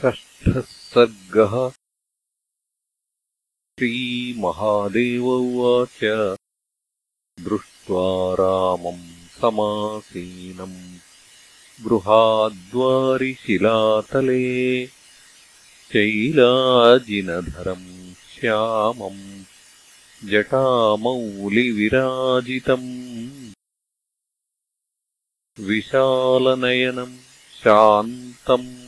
षष्ठः सर्गः श्रीमहादेव उवाच। दृष्ट्वा रामम् समासीनम् गृहाद्वारिशिलातले शैलाजिनधरम् श्यामम् जटामौलिविराजितम्। विशालनयनम् शान्तम्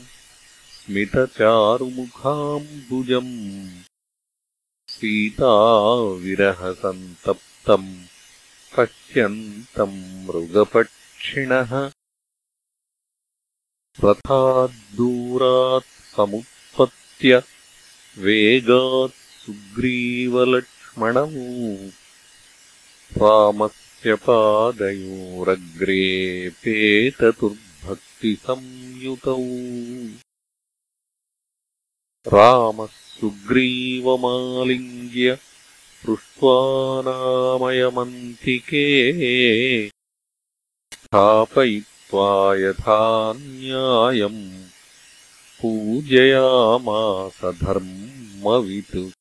स्मितचारुमुखाम्बुजम्। सीताविरहसन्तप्तम्। पश्यन्तम् मृगपक्षिणः। रथाद्दूरात् समुत्पत्य वेगात् सुग्रीवलक्ष्मणौ रामस्य पादयोरग्रे पेततुर्भक्तिसंयुतौ रामः सुग्रीवमालिङ्ग्य पृष्ट्वा नामयमन्तिके स्थापयित्वा यथा न्यायम् पूजयामास धर्मवित्।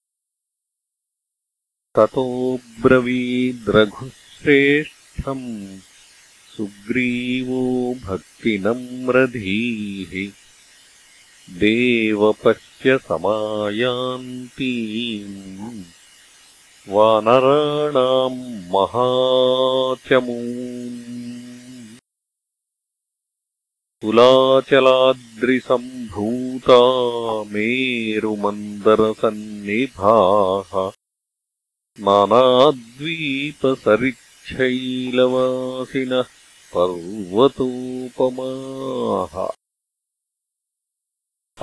ततोऽब्रवीद्रघुश्रेष्ठम् सुग्रीवो भक्तिनम्रधीः देवपश्य समायान्तीम् वानराणाम् महाचमू तुलाचलाद्रिसम्भूता मेरुमन्दरसन्निभाः नानाद्वीपसरिच्छैलवासिनः पर्वतोपमाः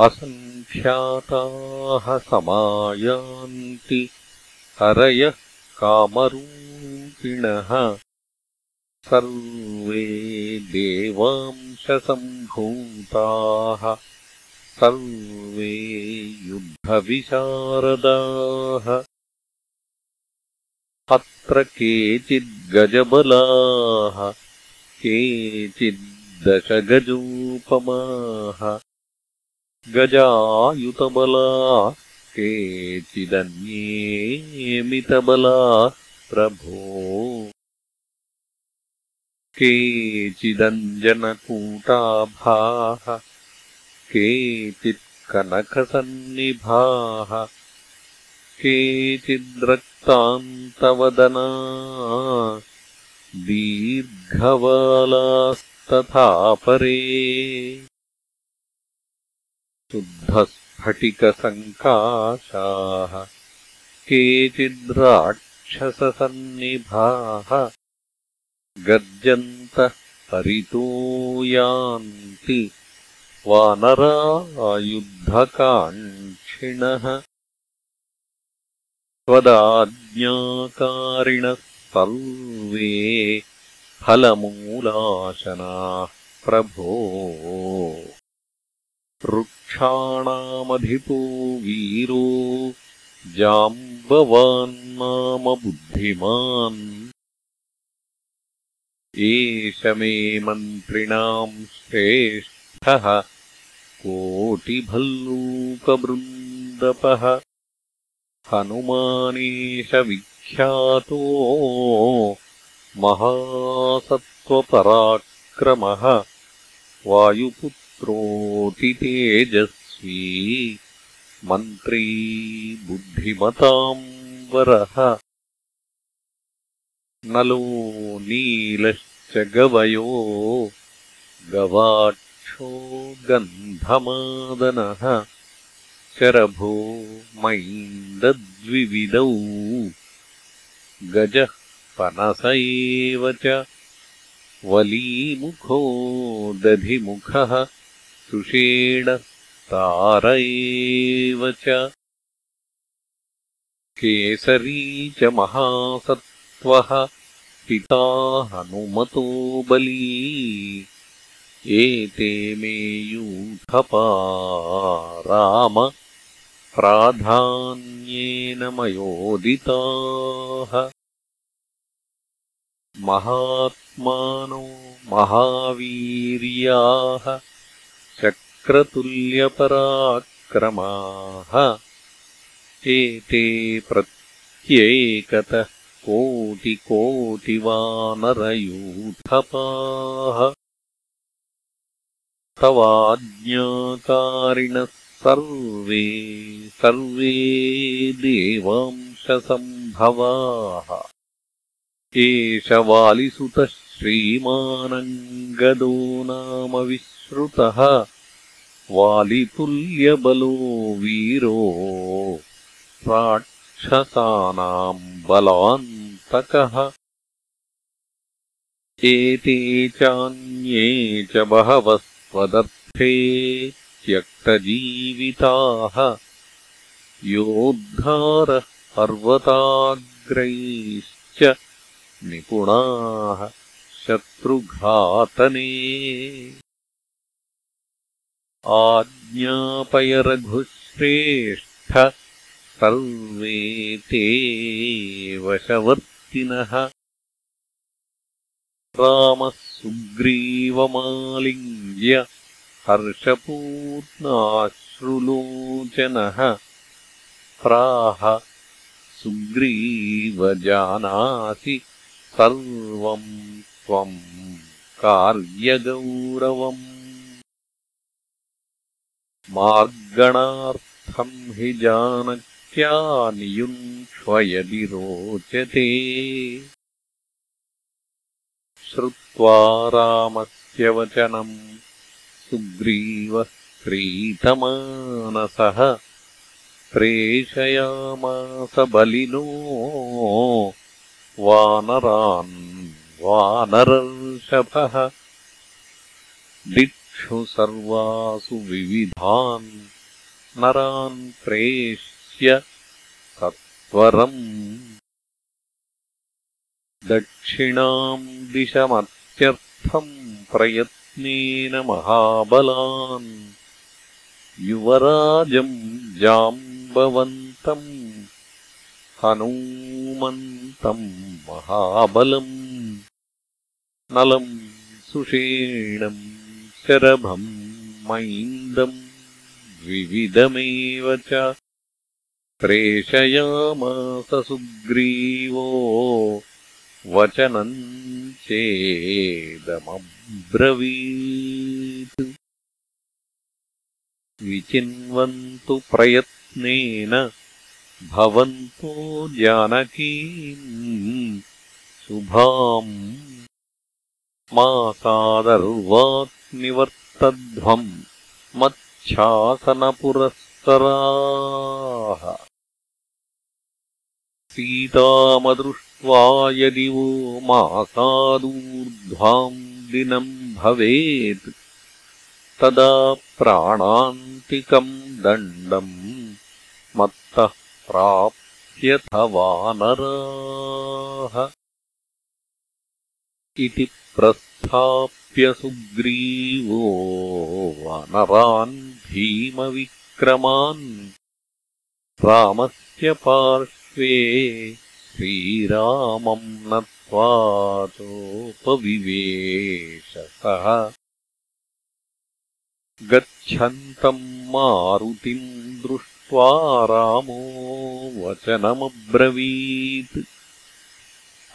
असङ्ख्याताः समायान्ति हरयः कामरूपिणः सर्वे देवांशसम्भूताः सर्वे युद्धविशारदाः अत्र केचिद्गजबलाः केचिद्दशगजोपमाः गजायुतबला केचिदन्येमितबलाः प्रभो। केचिदञ्जनकूटाभाः केचित्कनकसन्निभाः केचिद्रक्तान्तवदना दीर्घबालास्तथा परे शुद्धस्फटिकसङ्काशाः केचिद्राक्षससन्निभाः गर्जन्तः परितो यान्ति वानरायुद्धकाङ्क्षिणः त्वदाज्ञाकारिणः सर्वे फलमूलाशनाः प्रभो वृक्षाणामधिपो वीरो जाम्बवान्नाम बुद्धिमान् एष मे मन्त्रिणाम् श्रेष्ठः कोटिभल्लूकबृन्दपः। हनुमानेश विख्यातो महासत्त्वपराक्रमः। वायुपुत्र तेजस्वी मन्त्री बुद्धिमताम् वरः। नलो नीलश्च गवयो गवाक्षो गन्धमादनः। शरभो मैन्दद्विविदौ गजः पनस एव च। वलीमुखो दधिमुखः सुषेण तार एव च केसरी च महासत्त्वः पिता हनुमतो बली। एते मे यूथपा राम प्राधान्येन मयोदिताः। महात्मानो महावीर्याः चक्रतुल्यपराक्रमाः एते प्रत्येकतः कोटिकोटिवानरयूथपाः तवाज्ञाकारिणः सर्वे सर्वे देवांशसम्भवाः। एष वालिसुतः श्रीमानङ्गदो नाम विश्रुतः वालितुल्यबलो वीरो राक्षसानाम् बलान्तकः। एते चान्ये च बहवः स्वदर्थे त्यक्तजीविताः। योद्धारः पर्वताग्रैश्च निपुणाः शत्रुघातने आज्ञापयरघुश्रेष्ठ सर्वे ते वशवर्तिनः। रामः सुग्रीवमालिङ्ग्य हर्षपूर्णाश्रुलोचनः। प्राह सुग्रीवजानासि सर्वम् त्वम् कार्यगौरवम् मार्गणार्थम् हि जानक्या नियुङ्क्ष्वयदि रोचते। श्रुत्वा रामस्य वचनम् सुग्रीवः प्रीतमानसः प्रेषयामास बलिनो वानरान् वानरर्षभः दिक्षु सर्वासु विविधान् नरान् प्रेष्य सत्वरम्। दक्षिणाम् दिशमत्यर्थम् प्रयत्नेन महाबलान्। युवराजम् जाम्बवन्तम् हनूमन्तम् महाबलम्। नलम् सुषेणम् शरभम् मैन्दम् विविधमेव च प्रेषयामास सुग्रीवो वचनम् चेदमब्रवीत्। विचिन्वन्तु प्रयत्नेन भवन्तो जानकीम् शुभाम् मासादर्वात् निवर्तध्वम् मच्छासनपुरःसराः सीतामदृष्ट्वा यदि वो मासादूर्ध्वाम् दिनम् भवेत्। तदा प्राणान्तिकम् दण्डम् मत्तः प्राप्यथ वानराः इति प्रस्थाप्य सुग्रीवो वानरान् भीमविक्रमान् रामस्य पार्श्वे श्रीरामम् नत्वातोपविवेश सः गच्छन्तम् मारुतिम् दृष्ट्वा रामो वचनमब्रवीत्।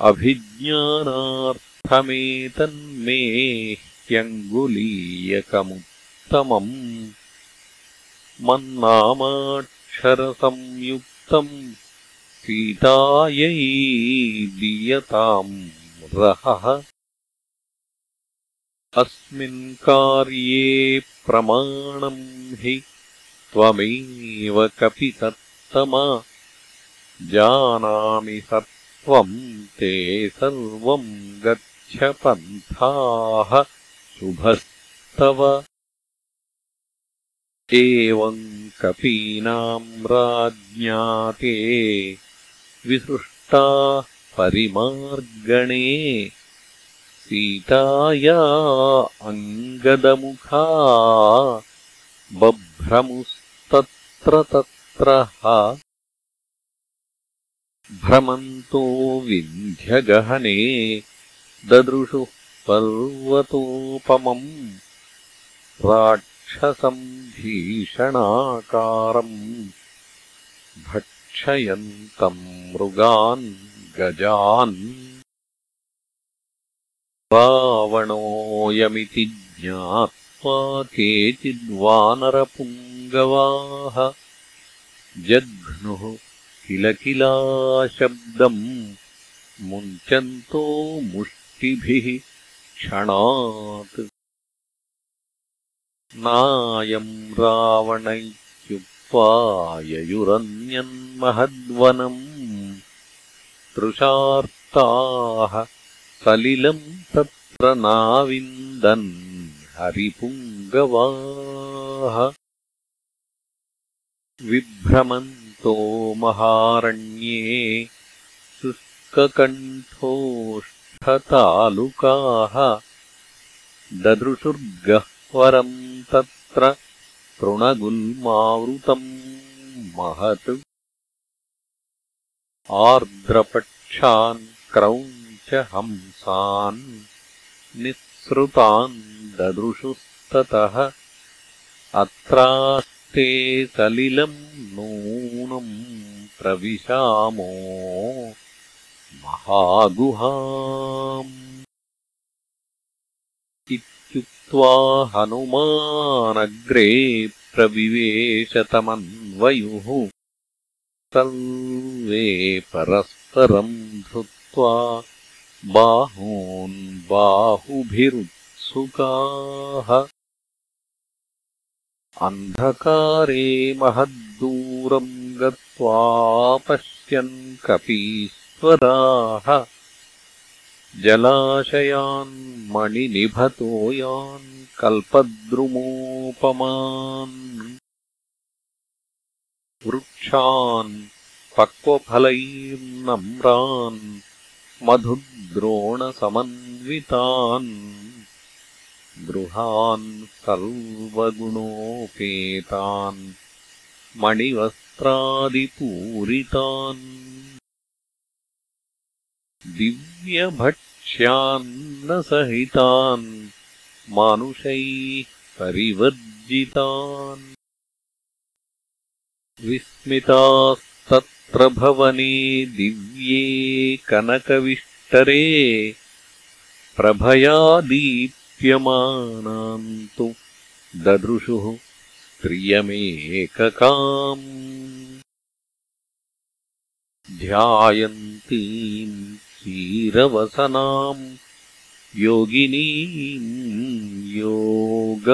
अभिज्ञानार्थ मेतन्मे ह्यङ्गुलीयकमुत्तमम् मन्नामाक्षरसंयुक्तम् सीतायै दीयताम् रहः। अस्मिन् कार्ये प्रमाणम् हि त्वमेव कपितत्तमा। जानामि सत्त्वम् ते सर्वम् गत् पन्थाः शुभस्तव। एवम् कपीनाम् राज्ञाते विसृष्टाः परिमार्गणे सीताया अङ्गदमुखा बभ्रमुस्तत्र तत्र भ्रमन्तो विन्ध्यगहने ददृशुः पर्वतोपमम् राक्षसम् भीषणाकारम् भक्षयन्तम् मृगान् गजान् रावणोऽयमिति ज्ञात्वा केचिद्वानरपुङ्गवाः जघ्नुः किलकिलाशब्दम् मुञ्चन्तो मुष्टिभिः क्षणात् नायम् रावण इत्युक्त्वा ययुरन्यन्महद्वनम् तृषार्ताः सलिलम् तत्र नाविन्दन् हरिपुङ्गवाः विभ्रमन्तो महारण्ये शुष्ककण्ठोष्ठतालुकाः ददृशुर्गह्वरम् तत्र तृणगुल्मावृतम् महत्। आर्द्रपक्षान् क्रौञ्चहंसान् निःसृतान् ददृशुस्ततः अत्रास्ते सलिलम् नूनम् प्रविशामो महागुहाम्। इत्युक्त्वा हनुमानग्रे प्रविवेशतमन्वयुः सर्वे परस्परम् धृत्वा बाहून् बाहुभिरुत्सुकाः। अन्धकारे महद्दूरम् गत्वा पश्यन् जलाशयान् मणिनिभतोयान् कल्पद्रुमोपमान्। वृक्षान् पक्वफलैर्नम्रान् मधुद्रोणसमन्वितान्। गृहान् सर्वगुणोपेतान्। मणिवस्त्रादिपूरितान् दिव्यभक्ष्यान्नसहितान् मानुषैः परिवर्जितान्। विस्मितास्तत्र भवने दिव्ये कनकविष्टरे प्रभया दीप्यमानाम् तु ददृशुः स्त्रियमेककाम् ध्यायन्तीम् क्षीरवसनाम् योगिनीम् योगमास्थिताम्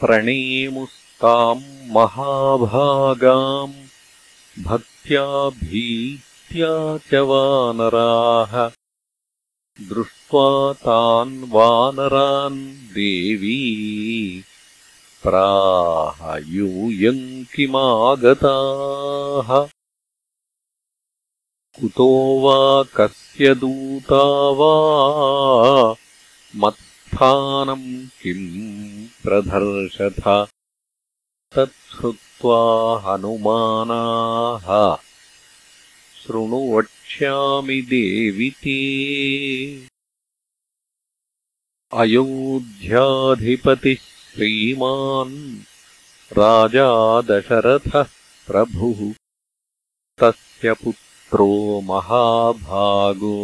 प्रणेमुस्ताम् महाभागाम् भक्त्या भीत्या च वानराः दृष्ट्वा तान् वानरान् देवी प्राह यूयम् किमागताः कुतो वा कस्य दूता वा? मत्स्थानम् किम् प्रधर्षथ तच्छ्रुत्वा हनुमानाः। शृणु वक्ष्यामि देवि ते। अयोध्याधिपतिः श्रीमान् राजा दशरथः प्रभुः। तस्य पुत्रो महाभागो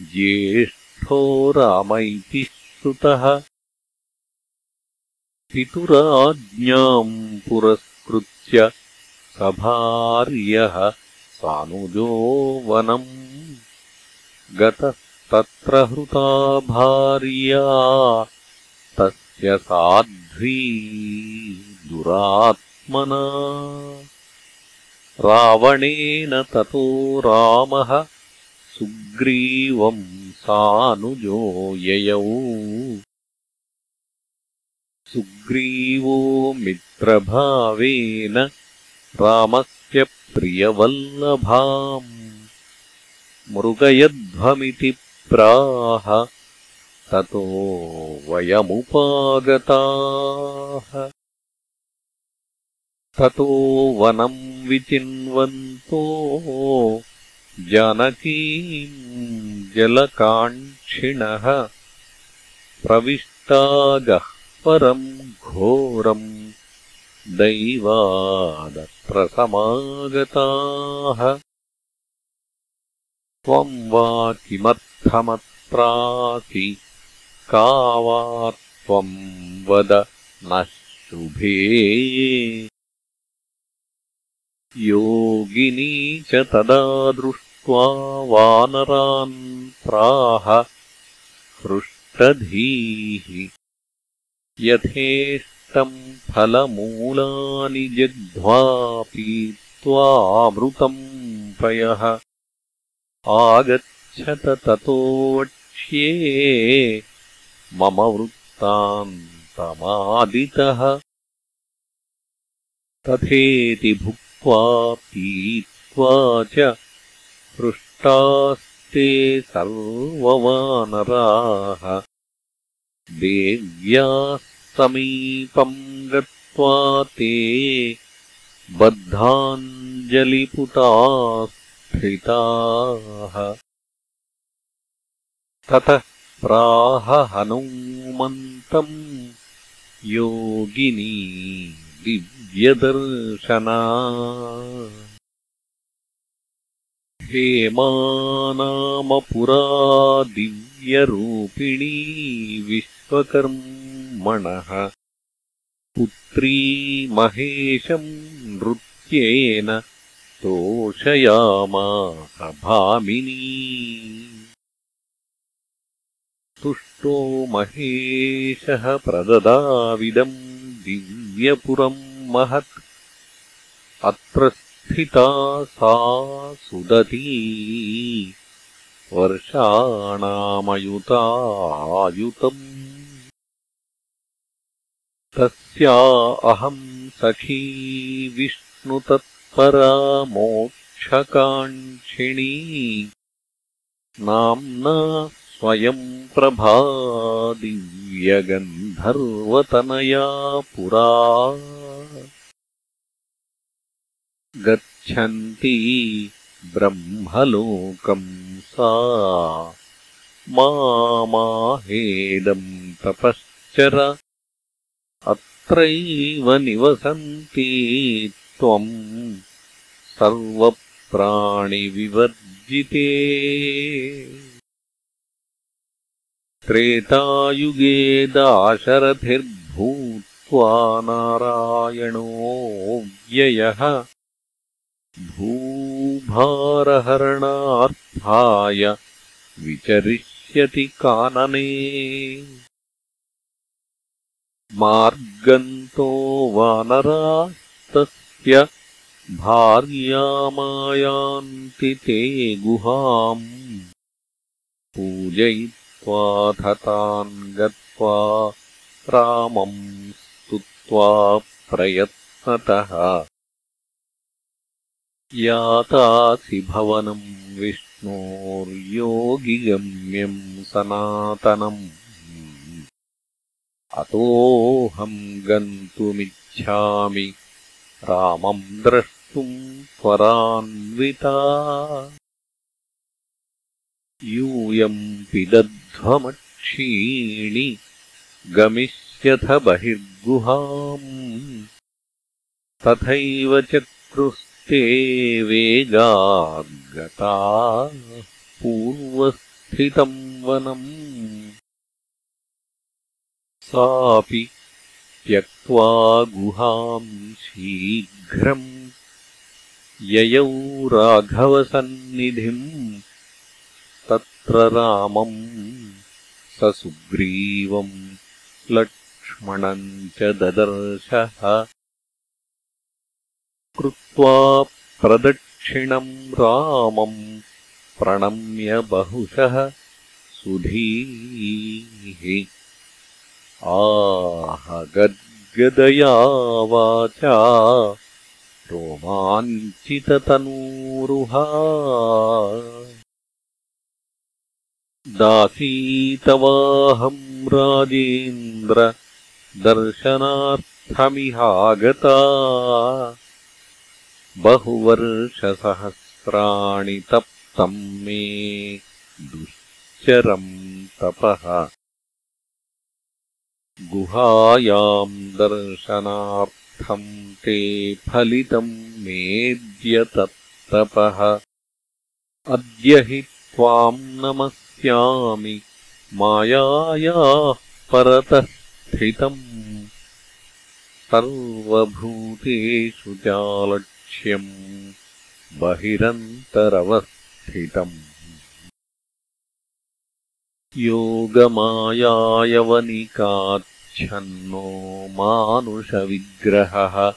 ज्येष्ठो राम इति श्रुतः पितुराज्ञाम् पुरस्कृत्य सभार्यः सानुजो वनम् गतस्तत्र हृता भार्या तस्य साध्वी दुरात्मना रावणेन ततो रामः सुग्रीवम् सानुजो ययौ। सुग्रीवो मित्रभावेन रामस्य प्रियवल्लभाम्। मृगयध्वमिति प्राह ततो वयमुपागताः। ततो वनम् विचिन्वन्तो जानकीम् जलकाङ्क्षिणः। प्रविष्टागह्वरम् घोरम् दैवादत्र समागताः त्वम् वा किमर्थमत्रासि का वा त्वम् वद न शुभे। योगिनी च तदा दृष्ट्वा वानरान् प्राह हृष्टधीः यथेष्टम् फलमूलानि जग्ध्वा पीत्वामृतम् पयः आगच्छत ततो वक्ष्ये मम वृत्तान्तमादितः। तथेति भुक्त्वा पीत्वा च हृष्टास्ते सर्ववानराः। देव्याः समीपम् गत्वा ते बद्धाञ्जलिपुटाः स्थिताः ततः प्राह हनूमन्तम् योगिनी दिव्यदर्शना। हेमा नाम पुरा दिव्यरूपिणी विश्वकर्मणः। पुत्री महेशम् नृत्येन तोषयामास भामिनी तुष्टो महेशः प्रददाविदम् दिव्यपुरम् महत्। अत्र स्थिता सा सुदती। वर्षाणामयुतायुतम्। तस्या अहम् सखी विष्णुतत्परा मोक्षकाङ्क्षिणी नाम्ना स्वयम् प्रभा दिव्यगन्धर्वतनया पुरा। गच्छन्ती ब्रह्मलोकम् सा। माहेदम् तपश्चर। अत्रैव निवसन्ती त्वम् सर्वप्राणिविवर्जिते त्रेतायुगे दाशरथिर्भूत्वा नारायणोऽव्ययः भूभारहरणार्थाय विचरिष्यति कानने। मार्गन्तो वानरास्तस्य भार्यामायान्ति ते गुहाम् तान् गत्वा रामम् स्तुत्वा प्रयत्नतः। यातासि भवनम् विष्णोर्योगिगम्यम् सनातनम्। अतोऽहम् गन्तुमिच्छामि रामम् द्रष्टुम् त्वरान्विता। यूयम् पिदध्वमक्षीणि गमिष्यथ बहिर्गुहाम्। तथैव चक्रुस्ते वेगागता पूर्वस्थितम् वनम्। सापि त्यक्त्वा गुहाम् शीघ्रम्। ययौ राघवसन्निधिम्। तत्र रामम् स सुग्रीवम् लक्ष्मणम् च ददर्शः। कृत्वा प्रदक्षिणम् रामम् प्रणम्य बहुशः सुधीः। आह गद्गदया वाचा रोमाञ्चिततनूरुहा दासीतवाहम् राजेन्द्र दर्शनार्थमिहागता। बहुवर्षसहस्राणि तप्त तम् मे दुश्चरम् तपः। गुहायाम् दर्शनार्थम् ते फलितम् मेद्य तत्तपः अद्य हि त्वाम् नमस्यामि मायायाः परतः स्थितम्। सर्वभूतेषु चालक्ष्यम् बहिरन्तरवस्थितम्। योगमायायवनिकाच्छन्नो मानुषविग्रहः।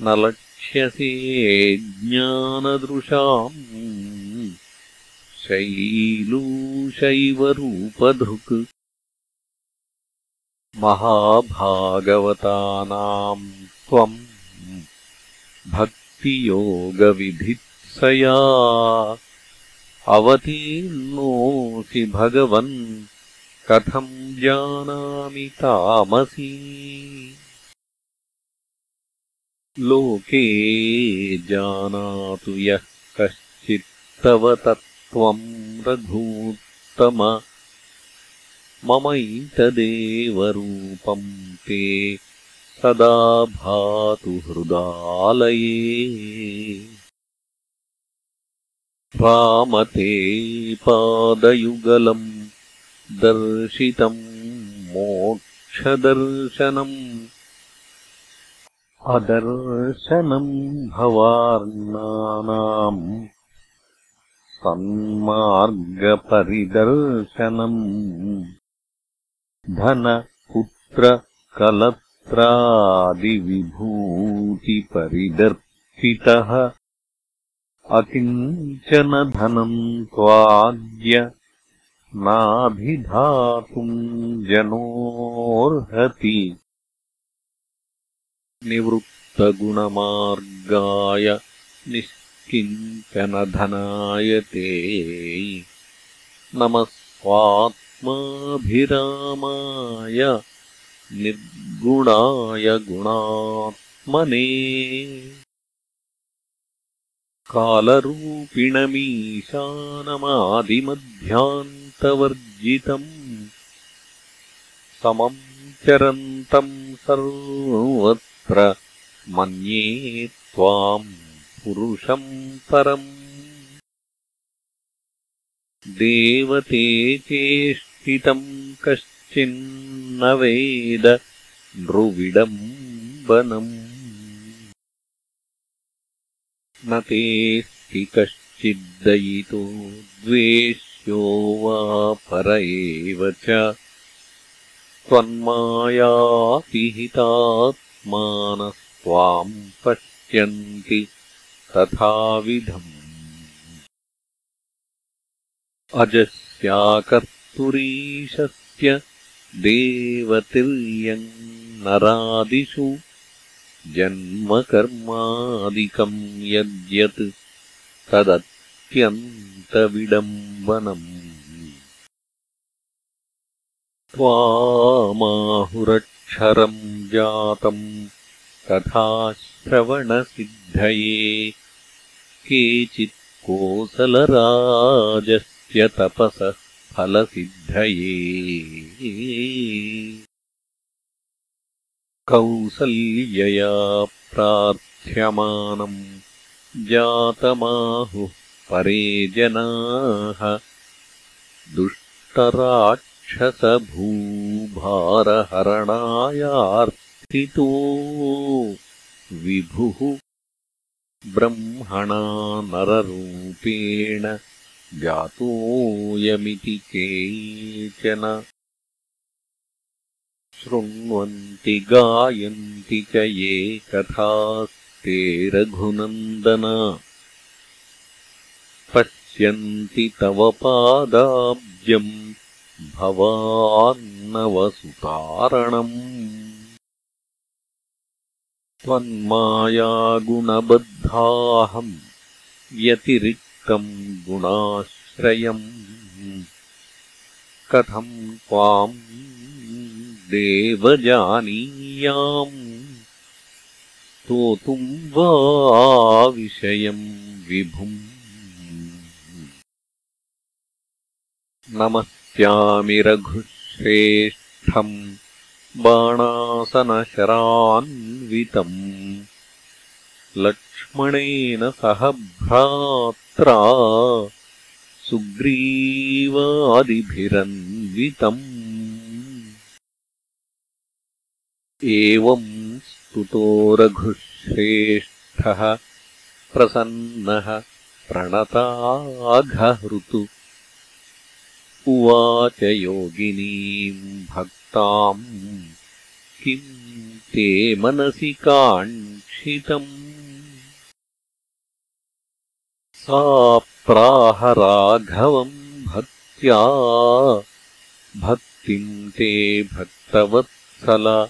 न लक्ष्यसे ज्ञानदृशाम् शैलूशैव रूपधृक्। महाभागवतानाम् त्वम् भक्तियोगविधित्सया। अवतीर्णोऽसि भगवन् कथम् जानामि तामसी। लोके जानातु यः कश्चित्तव तत्त्वम् रघूत्तम। ममैतदेव रूपम् ते सदा भातु हृदालये। रामते पादयुगलम् दर्शितम् मोक्षदर्शनम्। अदर्शनम् भवार्णानाम् सन्मार्गपरिदर्शनम्। धनपुत्रकलत्रादिविभूतिपरिदर्शितः अकिञ्चन धनम् त्वाद्य नाभिधातुम् जनोऽर्हति निवृत्तगुणमार्गाय निश्किञ्चनधनाय ते। नमः स्वात्माभिरामाय निर्गुणाय गुणात्मने। कालरूपिणमीशानमादिमध्यान्तवर्जितम् समम् चरन्तम् सर्वत्र मन्ये त्वाम् पुरुषम् परम्। देवते चेष्टितम् कश्चिन्न वेद नृविडम्बनम् न तेऽस्ति कश्चिद्दयितो द्वेष्यो वा पर एव च। त्वन्मायापिहितात्मानस्त्वाम् पश्यन्ति तथाविधम्। अजस्याकर्तुरीशस्य देवतिर्यम् नरादिषु जन्मकर्मादिकम् यद्यत् तदत्यन्तविडम्बनम्। त्वामाहुरक्षरम् जातम् कथाश्रवणसिद्धये केचित् कोसलराजस्य तपसः फलसिद्धये कौसल्यया प्रार्थ्यमानम् जातमाहुः परे जनाः दुष्टराक्षसभूभारहरणायार्थितो विभुः ब्रह्मणा नररूपेण जातोऽयमिति केचन। शृण्वन्ति गायन्ति च ये कथास्ते रघुनन्दन। पश्यन्ति तव पादाब्जम् भवान्नवसुतारणम् त्वन्मायागुणबद्धाहम् व्यतिरिक्तम् गुणाश्रयम्। कथम् त्वाम् देवजानीयाम् स्तोतुम् वा विषयम् विभुम्। नमस्यामि रघुश्रेष्ठम् बाणासनशरान्वितम्। लक्ष्मणेन सह भ्रात्रा सुग्रीवादिभिरन्वितम्। एवम् स्तुतो रघुश्रेष्ठः प्रसन्नः प्रणताघहृतु। उवाच योगिनीम् भक्ताम् किम् ते मनसि काङ्क्षितम्। सा राघवम् भक्त्या। भक्तिम् ते भक्तवत्सल।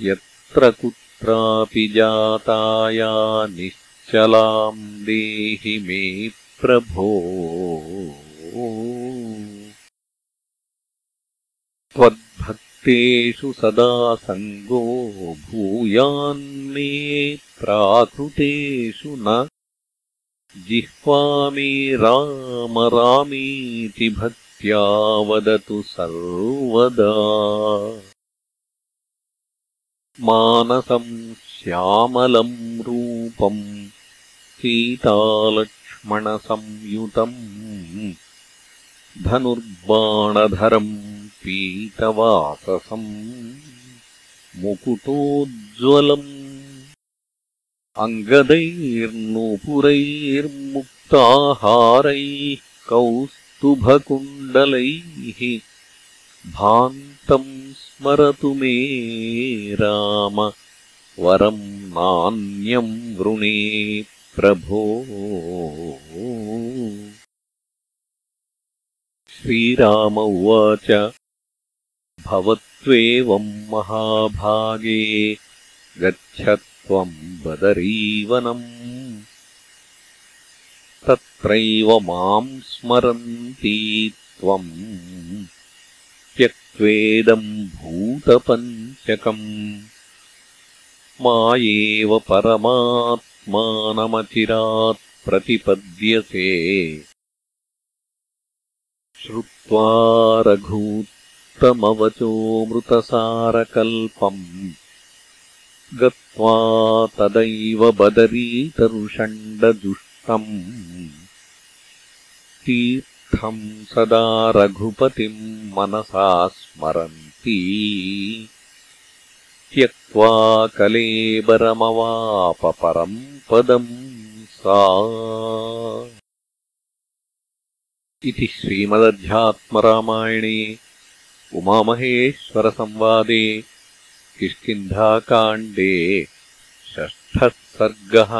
यत्र कुत्रापि जाताया निश्चलाम् देहि मे प्रभो त्वद्भक्तेषु सदा सङ्गो भूयान्मे प्राकृतेषु न। जिह्वा मे राम रामीति भक्त्या वदतु सर्वदा। मानसम् श्यामलम् रूपम् सीतालक्ष्मणसंयुतम् धनुर्बाणधरम् पीतवाससम् मुकुटोज्ज्वलम्। अङ्गदैर्नूपुरैर्मुक्ताहारैः कौस्तुभकुण्डलैः भान्तम् स्मरतु मे राम। वरम् नान्यम् वृणे प्रभो। श्रीराम उवाच भवत्वेवम् महाभागे गच्छ त्वम् बदरीवनम् तत्रैव माम् स्मरन्ती त्वम् त्यक्त्वेदम् भूतपञ्चकम् मायेव परमात्मानमचिरात् प्रतिपद्यसे। श्रुत्वा रघूत्तमवचोऽमृतसारकल्पम् गत्वा तदैव बदरीतरुषण्डजुष्टम् तीर्थम् सदा रघुपतिम् मनसा स्मरन्ती। त्यक्त्वा कलेबरमवापपरम् पदम् सा। इति श्रीमदध्यात्मरामायणे उमामहेश्वरसंवादे किष्किन्धाकाण्डे षष्ठः सर्गः